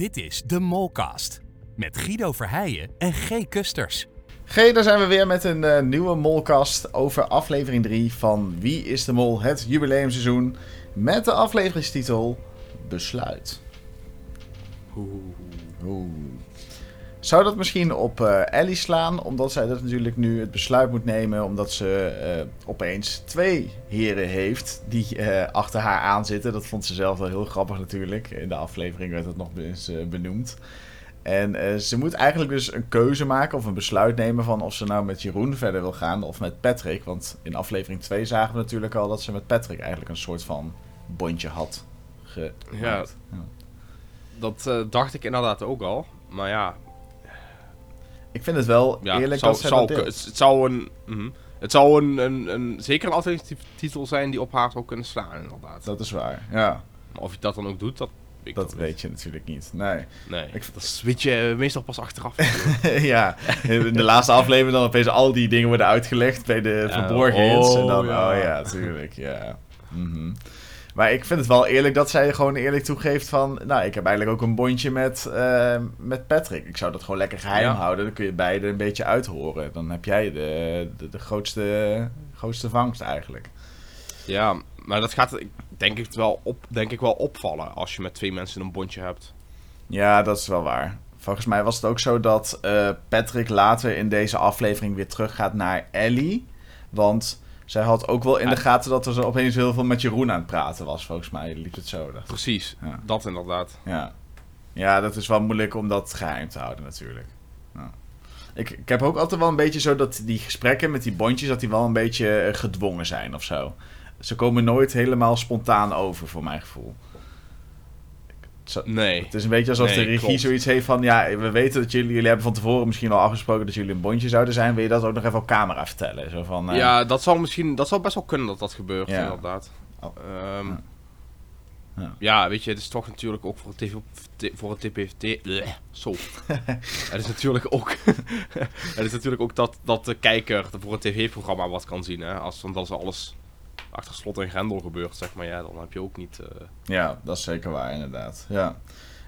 Dit is de Molcast. Met Guido Verheijen en G. Kusters. G, daar zijn we weer met een eh, nieuwe Molcast over aflevering 3 van Wie is de Mol? Het jubileumseizoen. Met de afleveringstitel Besluit. Oeh. Zou dat misschien op eh, Ellie slaan? Omdat zij dat natuurlijk nu het besluit moet nemen. Omdat ze eh, opeens twee heren heeft die eh, achter haar aanzitten. Dat vond ze zelf wel heel grappig natuurlijk. In de aflevering werd het nog eens benoemd. En ze moet eigenlijk dus een keuze maken of een besluit nemen van of ze nou met Jeroen verder wil gaan of met Patrick. Want in aflevering 2 zagen we natuurlijk al dat ze met Patrick eigenlijk een soort van bondje had gemaakt. Ja. Dat eh, dacht ik inderdaad ook al. Maar ja, Ik vind het wel ja eerlijk zou, dat zou, het zou een... mhm. Het zou een, een, een, zeker een alternatief-titel zijn die op haar zou kunnen slaan, inderdaad. Dat is waar, ja. Maar of je dat dan ook doet, dat weet Dat weet je natuurlijk niet. Nee. Nee, Ik- dat weet je meestal pas achteraf. ja, in de laatste aflevering dan opeens al die dingen worden uitgelegd bij de Ja, verborgen hits. En oh, dan, ja. oh ja, tuurlijk, ja. Mhm. Maar ik vind het wel eerlijk dat zij gewoon eerlijk toegeeft van... Nou, ik heb eigenlijk ook een bondje met, eh, met Patrick. Ik zou dat gewoon lekker geheim Ja. houden. Dan kun je beide een beetje uithoren. Dan heb jij de, de, de grootste, grootste vangst eigenlijk. ja, maar dat gaat denk ik wel, op, denk ik wel opvallen als je met twee mensen een bondje hebt. Ja, dat is wel waar. Volgens mij was het ook zo dat eh, Patrick later in deze aflevering weer teruggaat naar Ellie. Want zij had ook wel in de gaten dat er zo opeens heel veel met Jeroen aan het praten was. Volgens mij liep het zo. Precies, Ja. dat inderdaad. Ja. ja, dat is wel moeilijk om dat geheim te houden natuurlijk. Ja. Ik, ik heb ook altijd wel een beetje zo dat die gesprekken met die bondjes... dat die wel een beetje eh, gedwongen zijn of zo. Ze komen nooit helemaal spontaan over, voor mijn gevoel. Zo, Nee. het is een beetje alsof Nee, de regie klopt. zoiets heeft van... ja, we weten dat jullie... jullie hebben van tevoren misschien al afgesproken... dat jullie een bondje zouden zijn. Wil je dat ook nog even op camera vertellen? Zo van, eh, Ja, dat zou misschien, dat zou best wel kunnen dat dat gebeurt, Ja. inderdaad. Oh. Ehm, Ja. ja. Ja. weet je, het is toch natuurlijk ook voor het, TV, voor het TPVT. bleh, Zo. het is natuurlijk ook. het is natuurlijk ook dat, dat de kijker voor het tv-programma wat kan zien. Hè? Als, want als alles achter slot en grendel gebeurt, zeg maar, ja, dan heb je ook niet. eh, Ja, dat is zeker waar, inderdaad. Ja,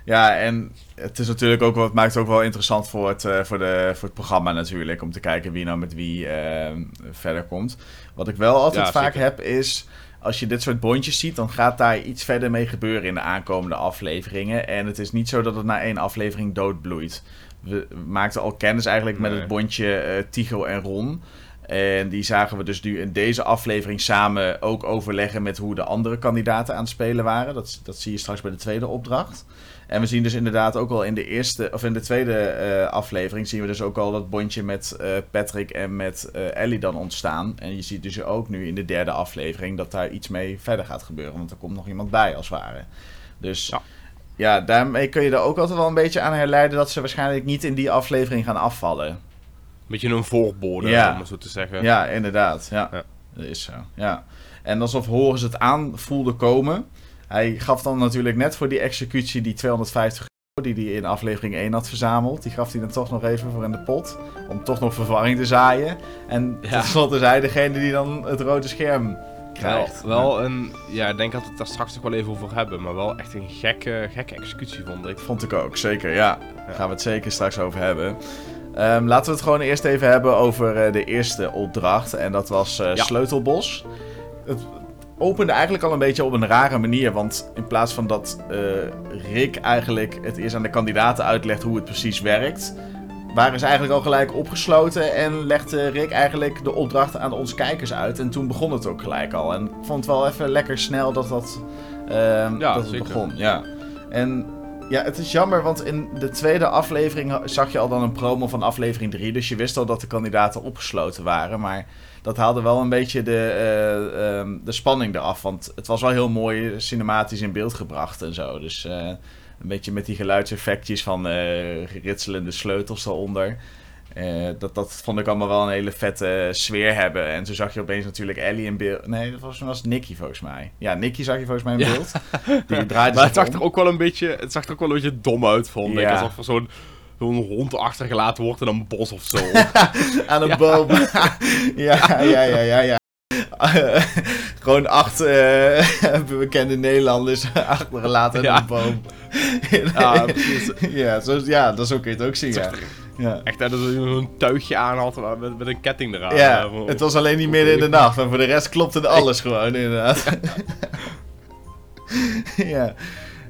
ja en het is natuurlijk ook het maakt het ook wel interessant voor het, eh, voor, de, voor het programma natuurlijk. Om te kijken wie nou met wie eh, verder komt. Wat ik wel altijd Ja, vaak zeker. heb is. Als je dit soort bondjes ziet, dan gaat daar iets verder mee gebeuren in de aankomende afleveringen. En het is niet zo dat het na één aflevering doodbloeit. We maakten al kennis eigenlijk met het bondje eh Tigo en Ron. En die zagen we dus nu in deze aflevering samen ook overleggen met hoe de andere kandidaten aan het spelen waren. Dat, dat zie je straks bij de tweede opdracht. En we zien dus inderdaad ook al in de eerste, of in de tweede eh, aflevering zien we dus ook al dat bondje met eh, Patrick en met eh, Ellie dan ontstaan. En je ziet dus ook nu in de derde aflevering dat daar iets mee verder gaat gebeuren. Want er komt nog iemand bij als het ware. Dus ja. Ja. daarmee kun je er ook altijd wel een beetje aan herleiden dat ze waarschijnlijk niet in die aflevering gaan afvallen. Beetje een voorbode, Ja. om het zo te zeggen. Ja, inderdaad. Ja, Ja. dat is zo. Ja. En alsof Horus het aan voelde komen. Hij gaf dan natuurlijk net voor die executie die 250 euro die hij in aflevering 1 had verzameld. Die gaf hij dan toch nog even voor in de pot. Om toch nog verwarring te zaaien. En Ja. tenslotte is hij degene die dan het rode scherm Wel, krijgt. wel een, ja, ik denk dat we het daar straks nog wel even over hebben, maar wel echt een gekke, gekke executie vond ik. Vond ik ook, zeker. Ja, daar gaan we het zeker straks over hebben. Ehm, laten we het gewoon eerst even hebben over eh, de eerste opdracht. En dat was eh, Ja. Sleutelbos. Het opende eigenlijk al een beetje op een rare manier. Want in plaats van dat eh, Rick eigenlijk het eerst aan de kandidaten uitlegt hoe het precies werkt... waren ze eigenlijk al gelijk opgesloten en legde Rick eigenlijk de opdracht aan onze kijkers uit. En toen begon het ook gelijk al. En ik vond het wel even lekker snel dat dat, ehm, Ja, dat het begon. Ja. En ja, het is jammer, want in de tweede aflevering zag je al dan een promo van aflevering 3. Dus je wist al dat de kandidaten opgesloten waren. Maar dat haalde wel een beetje de, eh, ehm, de spanning eraf. Want het was wel heel mooi cinematisch in beeld gebracht en zo. Dus eh, een beetje met die geluidseffectjes van eh, ritselende sleutels eronder. Eh, dat, dat vond ik allemaal wel een hele vette sfeer hebben. En toen zag je opeens natuurlijk Ellie in beeld. Nee, dat was, was Nicky volgens mij. Ja, Nicky zag je volgens mij in Ja. beeld. Die draaide Maar het zag om. er ook wel een beetje, het zag er ook wel een beetje dom uit, vond ik. Alsof er zo'n zo'n hond achtergelaten wordt in een bos of zo. aan een Ja. boom. ja, ja, ja, ja, ja. Gewoon acht eh, bekende Nederlanders achtergelaten in een boom. Ja, precies. ja, zo, ja, dat zo kun je het ook zien, ja. Ja. Echt dat hij een tuigje aan had met, met een ketting eraan. Ja, het was alleen niet midden in de nacht, maar voor de rest klopte het alles gewoon, inderdaad. ja.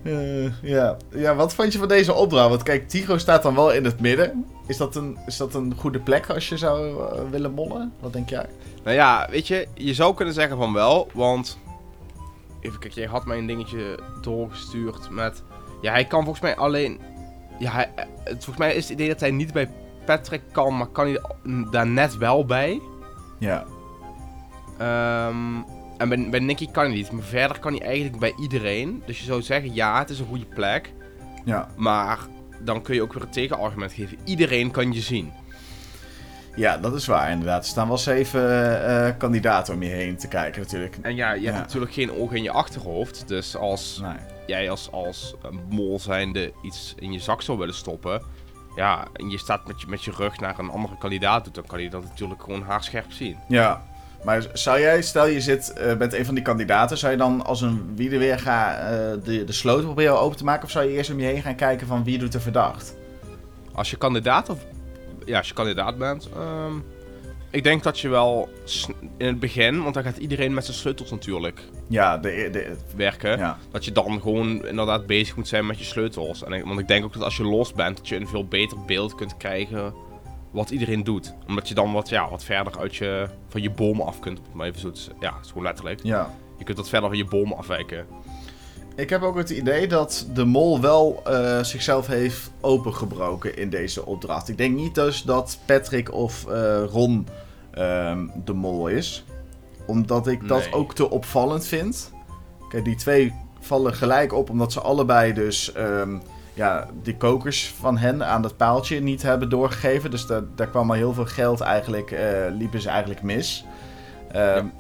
Eh, ja. ja, wat vond je van deze opdracht? Want kijk, Tigo staat dan wel in het midden. Is dat een, is dat een goede plek als je zou eh, willen mollen? Wat denk jij? Nou ja, weet je, je zou kunnen zeggen van wel, want... Even kijken, jij had mij een dingetje doorgestuurd met... Ja, hij kan volgens mij alleen... Ja, hij, eh, het, volgens mij is het idee dat hij niet bij Patrick kan, maar kan hij daar net wel bij. Ja. Ehm, en bij, bij Nicky kan hij niet, maar verder kan hij eigenlijk bij iedereen. Dus je zou zeggen, ja, het is een goede plek. Ja. Maar dan kun je ook weer het tegenargument geven. Iedereen kan je zien. Ja, dat is waar, inderdaad. Er staan wel zeven eh, kandidaten om je heen te kijken, natuurlijk. En ja, je Ja. hebt natuurlijk geen oog in je achterhoofd. Dus als Nee. Jij als, als een mol zijnde iets in je zak zou willen stoppen. Ja, en je staat met je, met je rug naar een andere kandidaat toe, dan kan je dat natuurlijk gewoon haarscherp zien. Ja, maar zou jij, stel je zit, eh, bent een van die kandidaten, zou je dan als een wielerweerga eh de, de sloot proberen open te maken? Of zou je eerst om je heen gaan kijken van wie doet er verdacht? Als je kandidaat of... Ja, als je kandidaat bent... ehm, ik denk dat je wel in het begin, want dan gaat iedereen met zijn sleutels natuurlijk Ja, de, de, werken. ja. Dat je dan gewoon inderdaad bezig moet zijn met je sleutels. En want ik denk ook dat als je los bent, dat je een veel beter beeld kunt krijgen wat iedereen doet. Omdat je dan wat, ja, wat verder uit je, van je bomen af kunt. Maar even zo. Ja, het is gewoon letterlijk. ja. Je kunt wat verder van je bomen afwijken. Ik heb ook het idee dat de mol wel eh, zichzelf heeft opengebroken in deze opdracht. Ik denk niet dus dat Patrick of eh, Ron ehm, de mol is. Omdat ik dat ook te opvallend vind. Kijk, die twee vallen gelijk op omdat ze allebei dus ehm, ja, die kokers van hen aan dat paaltje niet hebben doorgegeven. Dus daar, daar kwam al heel veel geld eigenlijk, eh, liepen ze eigenlijk mis. Ehm, ja,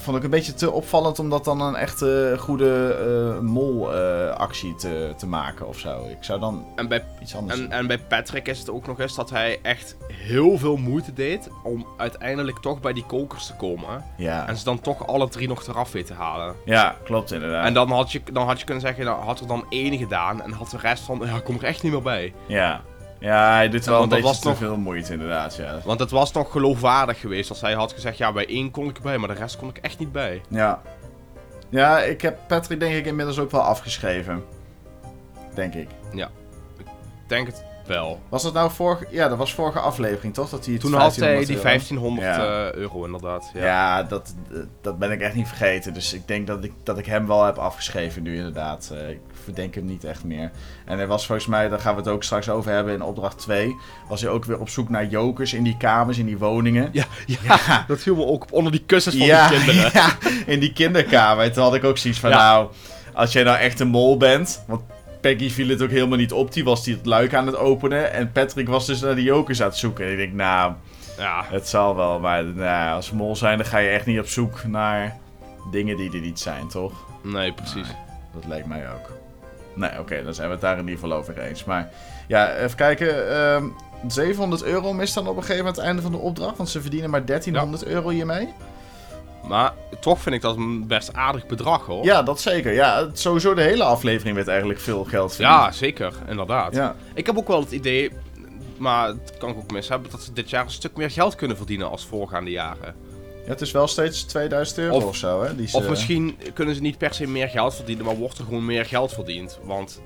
vond ik een beetje te opvallend om dat dan een echte goede eh mol-actie te, te maken of zo. Ik zou dan En bij, iets anders en, doen. en bij Patrick is het ook nog eens dat hij echt heel veel moeite deed om uiteindelijk toch bij die kokers te komen. Ja. En ze dan toch alle drie nog eraf weten te halen. ja, klopt inderdaad. En dan had, je, dan had je kunnen zeggen, dan had er dan één gedaan en had de rest van, ja, kom er echt niet meer bij. Ja. Ja, hij doet wel want een dat was te nog- veel moeite inderdaad, ja. Want het was nog geloofwaardig geweest als hij had gezegd, ja, bij één kon ik erbij, maar de rest kon ik echt niet bij. Ja. Ja, ik heb Patrick denk ik inmiddels ook wel afgeschreven. Denk ik. Ik denk het wel. Was dat nou vorige... Ja, dat was vorige aflevering, toch? Dat hij Toen had hij 1500 die euro- 1500 Ja. eh, euro inderdaad. Ja. Ja, dat, dat ben ik echt niet vergeten. Dus ik denk dat ik, dat ik hem wel heb afgeschreven nu inderdaad. Eh, ik verdenk hem niet echt meer. En hij was volgens mij, daar gaan we het ook straks over hebben in opdracht 2... was hij ook weer op zoek naar jokers in die kamers, in die woningen. Ja, ja, dat viel me ook op onder die kussens van die kinderen. ja, in die kinderkamer. En toen had ik ook zoiets van, nou, als jij nou echt een mol bent... Want Peggy viel het ook helemaal niet op. Die was die het luik aan het openen. En Patrick was dus naar die jokers aan het zoeken. En ik denk, nou, Ja, het zal wel. Maar nou, als mol zijn, dan ga je echt niet op zoek naar dingen die er niet zijn, toch? nee, precies. Dat lijkt mij ook. Nee, oké, dan zijn we het daar in ieder geval over eens. Maar ja, even kijken. ehm 700 euro mist dan op een gegeven moment het einde van de opdracht. Want ze verdienen maar 1300 euro hiermee. Maar toch vind ik dat een best aardig bedrag hoor. Ja, dat zeker. Ja, het- sowieso de hele aflevering werd eigenlijk veel geld verdiend. Ja, zeker, inderdaad. Ja, Ik heb ook wel het idee, maar dat kan ik ook mis hebben, dat ze dit jaar een stuk meer geld kunnen verdienen als voorgaande jaren. Ja, het is wel steeds 2000 euro of, Of- zo, hè? Die ze... Of misschien kunnen ze niet per se meer geld verdienen, maar wordt er gewoon meer geld verdiend. Want,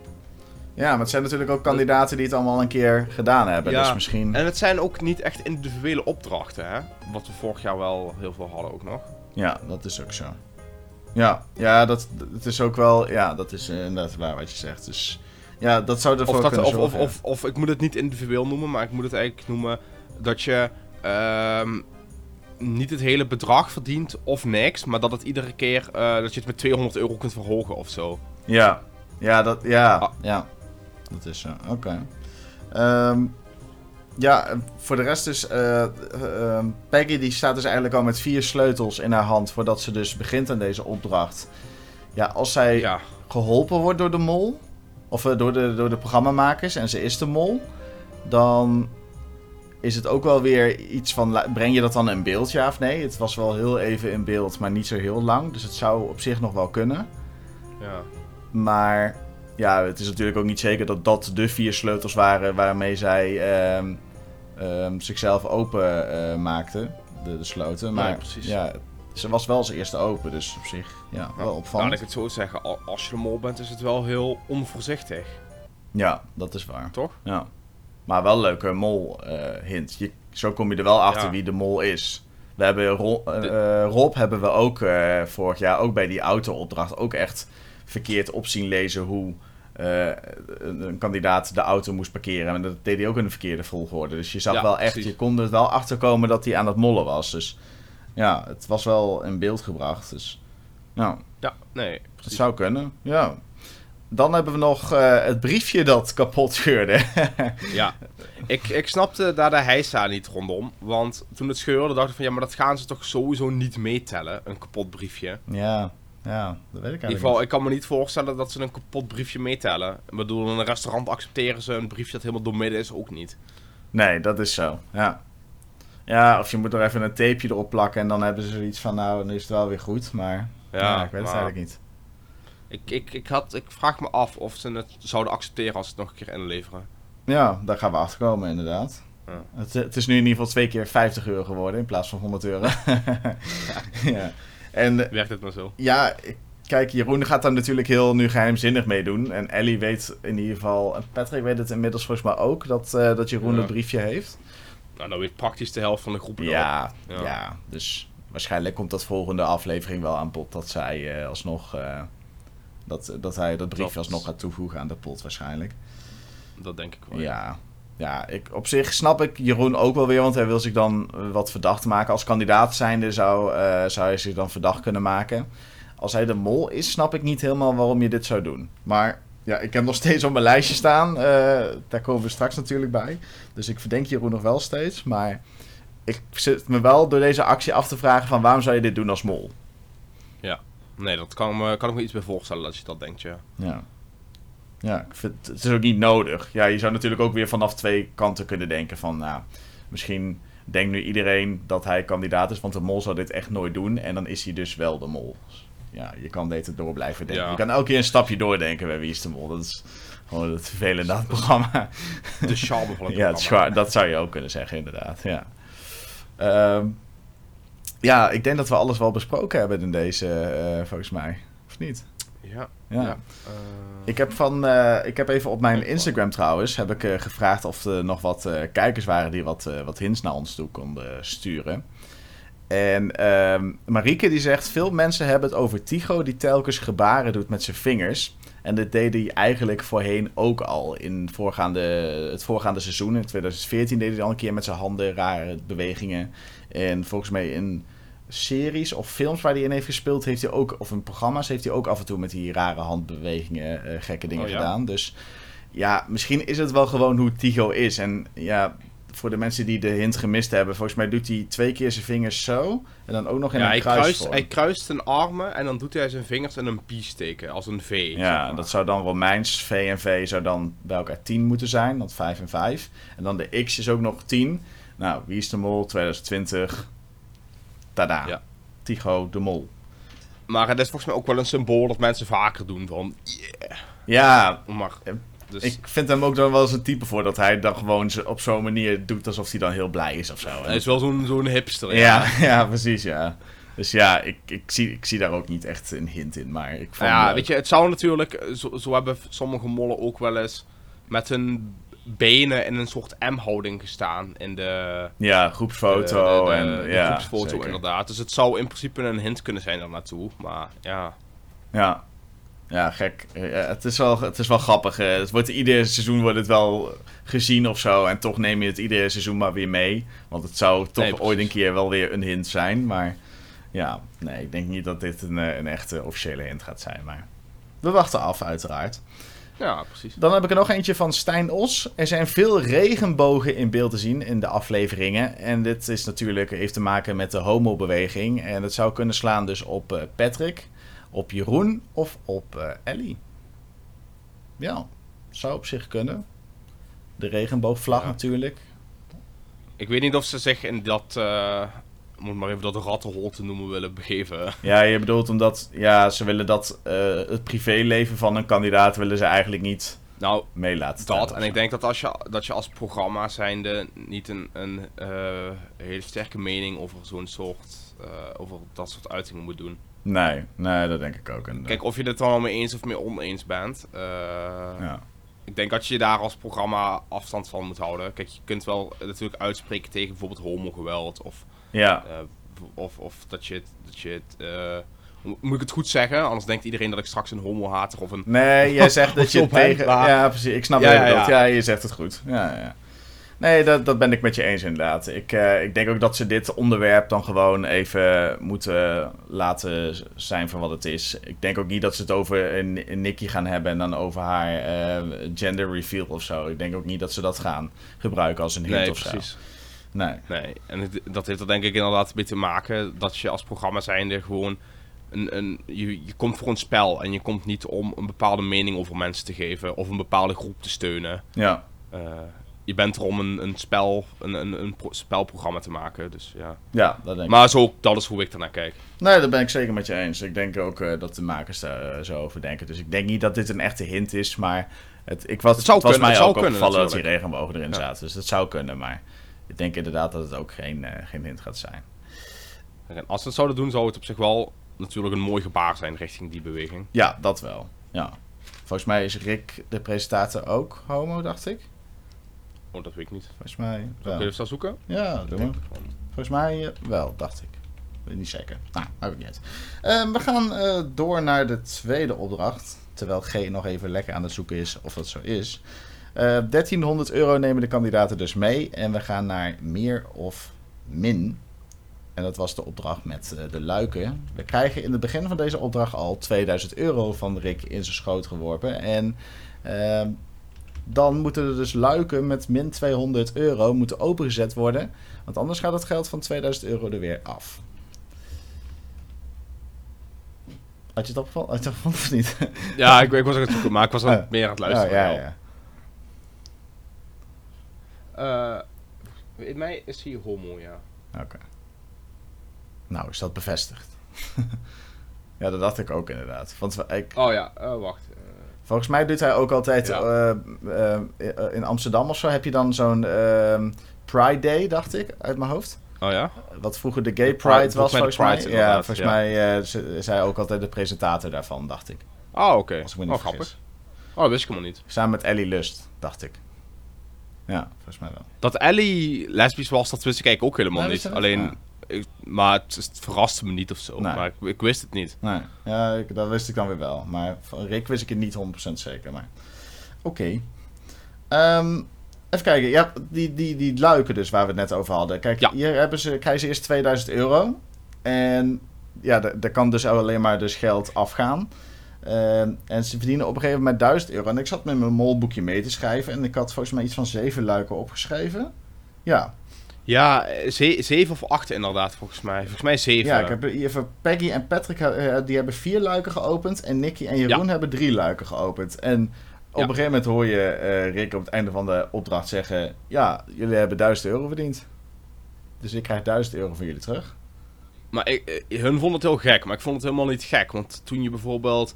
Ja, maar het zijn natuurlijk ook kandidaten die het allemaal een keer gedaan hebben. Ja, Dus misschien... en het zijn ook niet echt individuele opdrachten, hè? Wat we vorig jaar wel heel veel hadden ook nog. Ja, dat is ook zo. Ja, ja dat, het is ook wel... Ja, dat is inderdaad waar wat je zegt. Dus ja, dat zou ervoor Of, dat, kunnen of, of, zorgen. of, of ik moet het niet individueel noemen, maar ik moet het eigenlijk noemen dat je ehm, niet het hele bedrag verdient of niks, maar dat het iedere keer eh, dat je het met 200 euro kunt verhogen of zo. Ja, ja, dat, ja, Ah. ja. Dat is zo. Oké. Ehm, ja, voor de rest is... ehm, Peggy die staat dus eigenlijk al met vier sleutels in haar hand... voordat ze dus begint aan deze opdracht. Ja, als zij Ja, geholpen wordt door de mol... of door, de, door de programmamakers en ze is de mol... dan is het ook wel weer iets van, breng je dat dan in beeld, ja of nee? Het was wel heel even in beeld, maar niet zo heel lang. Dus het zou op zich nog wel kunnen. Ja. Maar ja, het is natuurlijk ook niet zeker dat dat de vier sleutels waren waarmee zij ehm, ehm, zichzelf open eh, maakte, de, de sloten. Maar precies. ja, ze was wel als eerste open, dus op zich ja, wel Nou, laat opvallend. ik het zo zeggen. al- Als je de mol bent, is het wel heel onvoorzichtig. Ja, dat is waar. Toch? Ja. Maar wel leuke mol-hint. je zo kom je er wel achter Ja. wie de mol is. We hebben Ro- eh, eh, Rob hebben we ook eh, vorig jaar, ook bij die auto-opdracht, ook echt verkeerd op zien lezen hoe eh, een, een kandidaat de auto moest parkeren. En dat deed hij ook in de verkeerde volgorde. Dus je zag Ja, wel echt, precies. je kon er wel achterkomen dat hij aan het mollen was. Dus ja, het was wel in beeld gebracht. Dus nou, Ja, nee, het zou kunnen, ja. Dan hebben we nog eh, het briefje dat kapot scheurde. Ja, ik, ik snapte daar de heisa niet rondom. Want toen het scheurde, dacht ik van ja, maar dat gaan ze toch sowieso niet meetellen, een kapot briefje. Ja, ja, dat weet ik In eigenlijk ieder geval, ik kan me niet voorstellen dat ze een kapot briefje meetellen. Ik bedoel, in een restaurant accepteren ze een briefje dat helemaal doormidden is ook niet. Nee, dat is zo, ja. Ja, of je moet er even een tapeje erop plakken en dan hebben ze zoiets van, nou, nu is het wel weer goed. Maar ja, Ja, ik weet het eigenlijk niet. Ik, ik, ik, had, ik vraag me af of ze het zouden accepteren als ze het nog een keer inleveren. Ja, daar gaan we achter komen inderdaad. Ja. Het, het is nu in ieder geval twee keer 50 euro geworden in plaats van 100 euro. ja. En Werkt het maar zo? Ja, kijk, Jeroen gaat daar natuurlijk heel nu geheimzinnig mee doen. En Ellie weet in ieder geval, Patrick weet het inmiddels volgens mij ook, dat, eh, dat Jeroen Ja. het briefje heeft. Nou, dan weet praktisch de helft van de groep. Ja, ja, Ja. dus waarschijnlijk komt dat volgende aflevering wel aan bod dat zij eh, alsnog, eh, dat, dat hij dat briefje Dat- alsnog gaat toevoegen aan de pot waarschijnlijk. Dat denk ik wel. Ja, ja ik, op zich snap ik Jeroen ook wel weer, want hij wil zich dan eh, wat verdacht maken. Als kandidaat zijnde zou, eh, zou hij zich dan verdacht kunnen maken. Als hij de mol is, snap ik niet helemaal waarom je dit zou doen. Maar ja, ik heb nog steeds op mijn lijstje staan. eh, daar komen we straks natuurlijk bij. Dus ik verdenk Jeroen nog wel steeds. Maar ik zit me wel door deze actie af te vragen van waarom zou je dit doen als mol? Nee, dat kan, me, kan ik me iets bij voorstellen dat je dat denkt, ja. Ja. Ja, ik vind, het is ook niet nodig. Ja, je zou natuurlijk ook weer vanaf twee kanten kunnen denken van, nou, misschien denkt nu iedereen dat hij kandidaat is, want de mol zou dit echt nooit doen. En dan is hij dus wel de mol. Dus ja, je kan beter door blijven denken. Ja. Je kan elke keer een stapje doordenken bij Wie is de Mol. Dat is gewoon het vervelende aan het programma. De charme van het ja, programma. dat zou je ook kunnen zeggen, inderdaad. Ja. Ehm, ja, ik denk dat we alles wel besproken hebben in deze, eh, volgens mij. Of niet? Ja. Ja. ja. eh, Ik heb, van, eh, ik heb even op mijn Instagram trouwens heb ik, eh, gevraagd of er nog wat kijkers waren die wat, wat hints naar ons toe konden sturen. En ehm Marieke die zegt, veel mensen hebben het over Tycho die telkens gebaren doet met zijn vingers. En dit deed hij eigenlijk voorheen ook al in voorgaande, het voorgaande seizoen. In 2014 deed hij al een keer met zijn handen rare bewegingen. En volgens mij in series of films waar hij in heeft gespeeld, heeft hij ook, of in programma's heeft hij ook af en toe met die rare handbewegingen eh, gekke dingen Oh, ja? gedaan. Dus ja, misschien is het wel gewoon hoe Tycho is. En ja, voor de mensen die de hint gemist hebben, volgens mij doet hij twee keer zijn vingers zo. En dan ook nog in ja, een hij, kruist, hij kruist zijn armen en dan doet hij zijn vingers in een pie steken, als een V. Ja, dat zou dan Romeins, V en V zou dan bij elkaar 10 moeten zijn, want 5 en 5. En dan de X is ook nog 10. Nou, wie is de mol 2020? Tada. Ja. Tycho de mol. Maar het is volgens mij ook wel een symbool dat mensen vaker doen van... Yeah. Ja, Maar, Eh, dus, ik vind hem ook dan wel eens een type voor dat hij dan gewoon op zo'n manier doet alsof hij dan heel blij is of zo. hij is wel zo'n zo'n hipster. ja, ja, precies, ja. Dus ja, ik, ik, zie, ik zie daar ook niet echt een hint in, maar ik vond ja, weet je, het zou natuurlijk... Zo, zo hebben sommige mollen ook wel eens met hun benen in een soort M-houding gestaan in de... Ja, groepsfoto de- de- en ja, groepsfoto zeker. inderdaad. Dus het zou in principe een hint kunnen zijn daar naartoe. Maar ja, Ja. Ja, gek. Ja, het, is wel, het is wel grappig. Het wordt, ieder seizoen wordt het wel gezien of zo. En toch neem je het ieder seizoen maar weer mee. Want het zou toch Nee, ooit een keer wel weer een hint zijn. Maar ja, nee, ik denk niet dat dit een, eh, een echte officiële hint gaat zijn. Maar we wachten af, uiteraard. Ja precies. Dan heb ik er nog eentje van Stijn Os. Er zijn veel regenbogen in beeld te zien in de afleveringen. En dit is natuurlijk, heeft te maken met de homobeweging. En het zou kunnen slaan dus op eh, Patrick, op Jeroen of op eh, Ellie. Ja, zou op zich kunnen. De regenboogvlag Ja. natuurlijk. Ik Ik weet niet of ze zich in dat, eh om het maar even dat rattenhol te noemen, willen begeven. Ja, je bedoelt omdat ja, ze willen dat eh, het privéleven van een kandidaat willen ze eigenlijk niet Nou, mee laten dat. En ik denk dat als je, dat je als programma zijnde niet een, een eh, hele sterke mening over zo'n soort, eh, over dat soort uitingen moet doen. Nee, nee, dat denk ik ook. Kijk, of je het er wel mee eens of mee oneens bent. ja. Ik denk dat je daar als programma afstand van moet houden. Kijk, je kunt wel natuurlijk uitspreken tegen bijvoorbeeld homogeweld. Of, ja, eh, of, of dat je het... Dat je het eh, moet ik het goed zeggen? Anders denkt iedereen dat ik straks een homo-hater of een... Nee, jij zegt dat je tegen... maar- Ja, precies. Ik snap Ja, je ja, ja. Ja, je zegt het goed. Ja, ja. Nee, dat, dat ben ik met je eens inderdaad. Ik, eh, ik denk ook dat ze dit onderwerp dan gewoon even moeten laten zijn voor wat het is. Ik denk ook niet dat ze het over een, Nikki gaan hebben en dan over haar eh, gender reveal of zo. Ik denk ook niet dat ze dat gaan gebruiken als een hint Nee, of zo. precies. Nee. Nee, en het- dat heeft er denk ik inderdaad mee te maken dat je als programma zijnde gewoon... Een, een, je, je komt voor een spel en je komt niet om een bepaalde mening over mensen te geven of een bepaalde groep te steunen. Ja. Eh, je bent er om een, een spel, een, een, een pro- spelprogramma te maken, dus ja. Ja, dat denk ik. Maar zo, dat is hoe ik ernaar kijk. Nee, dat ben ik zeker met je eens. Ik denk ook eh, dat de makers daar eh, zo over denken. Dus ik denk niet dat dit een echte hint is, maar het, ik was, Het zou het was kunnen, mij het zou ook opgevallen dat die regenbogen erin Ja. zaten. Dus dat zou kunnen, maar ik denk inderdaad dat het ook geen, eh, geen hint gaat zijn. En als ze het zouden doen, zou het op zich wel natuurlijk een mooi gebaar zijn richting die beweging. Ja, dat wel. Ja. Volgens mij is Rick, de presentator, ook homo, dacht ik. Oh, dat weet ik niet. Volgens mij Zal ik wel. even zoeken? Ja, doe maar. Volgens mij eh, wel, dacht ik. Weet niet zeker. Nou, maakt ook niet uit. Eh, we gaan eh, door naar de tweede opdracht. Terwijl G nog even lekker aan het zoeken is of dat zo is. Eh 1300 euro nemen de kandidaten dus mee. En we gaan naar meer of min. En dat was de opdracht met eh, de luiken. We krijgen in het begin van deze opdracht al 2000 euro van Rick in zijn schoot geworpen. En ehm, dan moeten er dus luiken met min 200 euro moeten opengezet worden. Want anders gaat het geld van 2000 euro er weer af. Had je het opgevallen? Had je het opgevallen of niet? Ja, ik, ik was ook aan het zoeken, maar ik was het Ah. meer aan het luisteren. Oh, ja, wel. ja. Eh, in mij is hij homo, ja. Oké. Nou, is dat bevestigd? ja, dat dacht ik ook inderdaad. Want ik, Oh ja, eh, wacht. Volgens mij doet hij ook altijd Ja. eh, eh, eh, in Amsterdam of zo. Heb je dan zo'n ehm, Pride Day, dacht ik, uit mijn hoofd. oh ja? Wat vroeger de Gay Pride- Pride was, volgens mij ja, volgens ja. mij is hij ook altijd de presentator daarvan, dacht ik. Ah, oké. Als ik me Oh, grappig. Oh, dat wist ik helemaal niet. Samen met Ellie Lust, dacht ik. Ja, volgens mij wel. Dat Ellie lesbisch was, dat wist ik eigenlijk ook helemaal Nee, niet. Alleen, Ja. Ik, maar het, het verraste me niet of zo. Nee. Maar ik, ik wist het niet. Nee, ja, ik, dat wist ik dan weer wel. Maar van Rick wist ik het niet 100% zeker. Maar oké. Ehm, even kijken. Ja, die, die, die luiken dus waar we het net over hadden. Kijk, Ja. hier hebben ze, krijgen ze eerst 2000 euro. En ja, da- daar kan dus alleen maar dus geld afgaan. Ehm, en ze verdienen op een gegeven moment 1000 euro. En ik zat met mijn molboekje mee te schrijven. En ik had volgens mij iets van zeven luiken opgeschreven. Ja, Ja, eh, ze- zeven of acht inderdaad, volgens mij. Volgens mij zeven. Ja, ik heb even Peggy en Patrick, eh, die hebben vier luiken geopend. En Nicky en Jeroen hebben drie luiken geopend. En op Ja. een gegeven moment hoor je eh, Rick op het einde van de opdracht zeggen... Ja, jullie hebben 1000 euro verdiend. Dus ik krijg 1000 euro van jullie terug. Maar ik, eh, hun vonden het heel gek, maar ik vond het helemaal niet gek. Want toen je bijvoorbeeld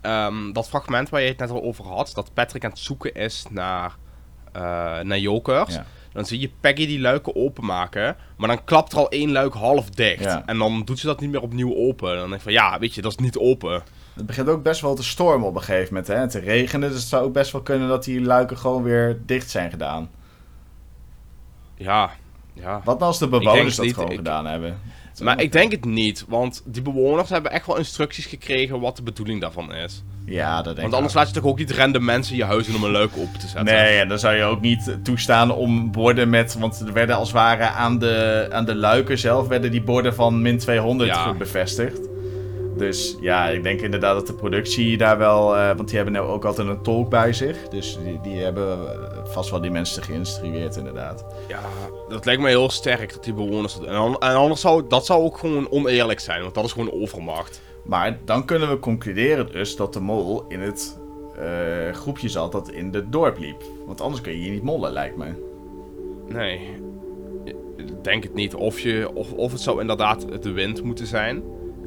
ehm, dat fragment waar je het net al over had, dat Patrick aan het zoeken is naar, eh, naar jokers. Ja. Dan zie je Peggy die luiken openmaken, maar dan klapt er al één luik half dicht. Ja. En dan doet ze dat niet meer opnieuw open. Dan denk ik van, ja, weet je, dat is niet open. Het begint ook best wel te stormen op een gegeven moment. Hè? en Te regenen. Dus het zou ook best wel kunnen dat die luiken gewoon weer dicht zijn gedaan. Ja, ja. Wat nou als de bewoners dat niet. gewoon Ik- gedaan hebben? Maar ik denk het niet, want die bewoners hebben echt wel instructies gekregen wat de bedoeling daarvan is. Ja, dat denk Want ik anders ook. laat je toch ook niet random mensen in je huis in om een luik open te zetten. Nee, en dan zou je ook niet toestaan om borden met... Want er werden als het ware aan de, aan de luiken zelf... werden die borden van min 200 Ja. bevestigd. Dus ja, ik denk inderdaad dat de productie daar wel... eh, want die hebben nou ook altijd een tolk bij zich. Dus die, die hebben vast wel die mensen geïnstrueerd inderdaad. Ja, dat lijkt me heel sterk dat die bewoners dat. En, an- en anders zou dat zou ook gewoon oneerlijk zijn, want dat is gewoon overmacht. Maar dan kunnen we concluderen dus dat de mol in het eh, groepje zat dat in het dorp liep. Want anders kun je hier niet mollen, lijkt me. Nee. denk het niet. Of, je, of, of het zou inderdaad de wind moeten zijn.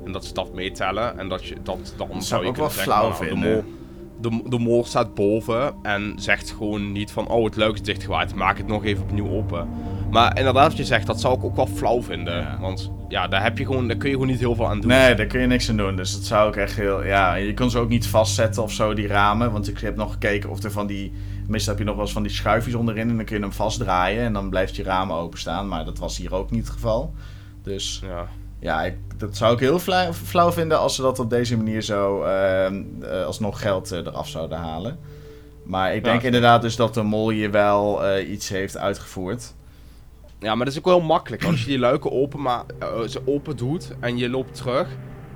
En dat ze dat meetellen. En dat je dat dan Dat zou zou je ik wel kunnen zeggen, flauw nou, vinden. De mol, de, mol staat boven en zegt gewoon niet van... Oh, het luik is dichtgewaaid. Maak het nog even opnieuw open. Maar inderdaad wat je zegt, dat zou ik ook wel flauw vinden. Ja. Want ja, daar, heb je gewoon, daar kun je gewoon niet heel veel aan doen. Nee, daar kun je niks aan doen. Dus dat zou ik echt heel. Ja, je kon ze ook niet vastzetten of zo, die ramen. Want ik heb nog gekeken of er van die. Meestal heb je nog wel eens van die schuifjes onderin. En dan kun je hem vastdraaien. En dan blijft je ramen openstaan. Maar dat was hier ook niet het geval. Dus Ja. Ja, ik, dat zou ik heel flauw, flauw vinden als ze dat op deze manier zo. ehm, eh, alsnog geld eh, eraf zouden halen. Maar ik denk Ja. inderdaad dus dat de mol hier wel eh, iets heeft uitgevoerd. Ja, maar dat is ook wel makkelijk. Als je die luiken open, maar, ze open doet en je loopt terug.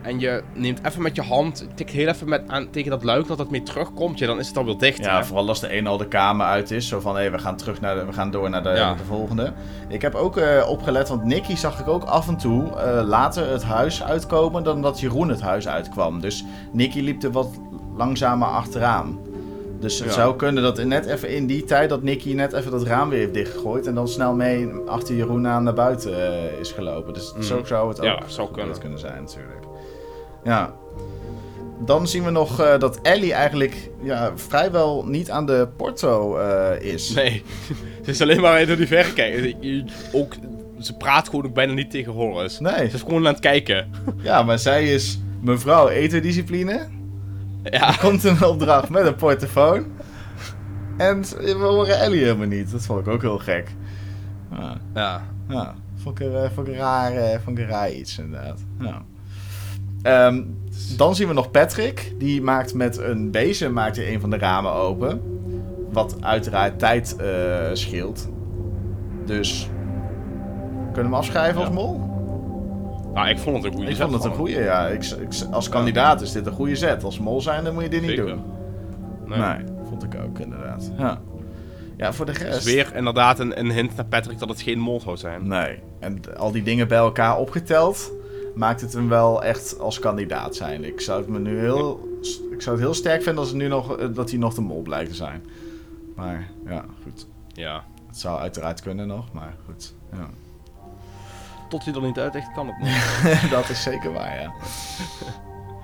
En je neemt even met je hand, tikt heel even met aan, tegen dat luik dat het mee terugkomt. Ja, dan is het alweer dicht. Ja, hè? vooral als de een al de kamer uit is. Zo van, hé, we gaan terug naar de, we gaan door naar de, Ja. de volgende. Ik heb ook eh, opgelet, want Nicky zag ik ook af en toe eh, later het huis uitkomen dan dat Jeroen het huis uitkwam. Dus Nicky liep er wat langzamer achteraan. Dus het Ja. zou kunnen dat net even in die tijd dat Nicky net even dat raam weer heeft dichtgegooid. En dan snel mee achter Jeroen aan naar buiten eh, is gelopen. Dus Mhm. zo zou het ook Ja, zou kunnen zijn natuurlijk. Ja. Dan zien we nog eh, dat Ellie eigenlijk ja, vrijwel niet aan de porto eh, is. Nee, ze is alleen maar door die verre kijken. Ook, ze praat gewoon ook bijna niet tegen Horace. Nee. Ze is gewoon aan het kijken. Ja, maar zij is mevrouw etendiscipline. Ja, Komt een opdracht met een portofoon. En we horen Ellie helemaal niet. Dat vond ik ook heel gek. Ja, ja. ja. Vond, ik, vond, ik raar, eh, vond ik raar iets inderdaad. Ja. Ehm, dan zien we nog Patrick. Die maakt met een bezem maakt hij een van de ramen open. Wat uiteraard tijd eh, scheelt. Dus... Kunnen we hem afschrijven Ja. als mol? Nou, ik vond het een goede Ik zet vond het een goede, ja. Ik, ik- als kandidaat is dit een goede zet. Als mol zijn, dan moet je dit niet Zeker. doen. Nee. Nee, vond ik ook inderdaad. Ja, ja voor de rest... is weer inderdaad een, een hint naar Patrick dat het geen mol zou zijn. Nee. En al die dingen bij elkaar opgeteld... maakt het hem wel echt als kandidaat zijn. Ik zou het me nu heel... Ik zou het heel sterk vinden als het nu nog, eh, dat hij nog de mol blijkt te zijn. Maar ja, goed. Ja. Het zou uiteraard kunnen nog, maar goed. Ja. Tot hij er niet uit echt kan het niet. dat is zeker waar, ja.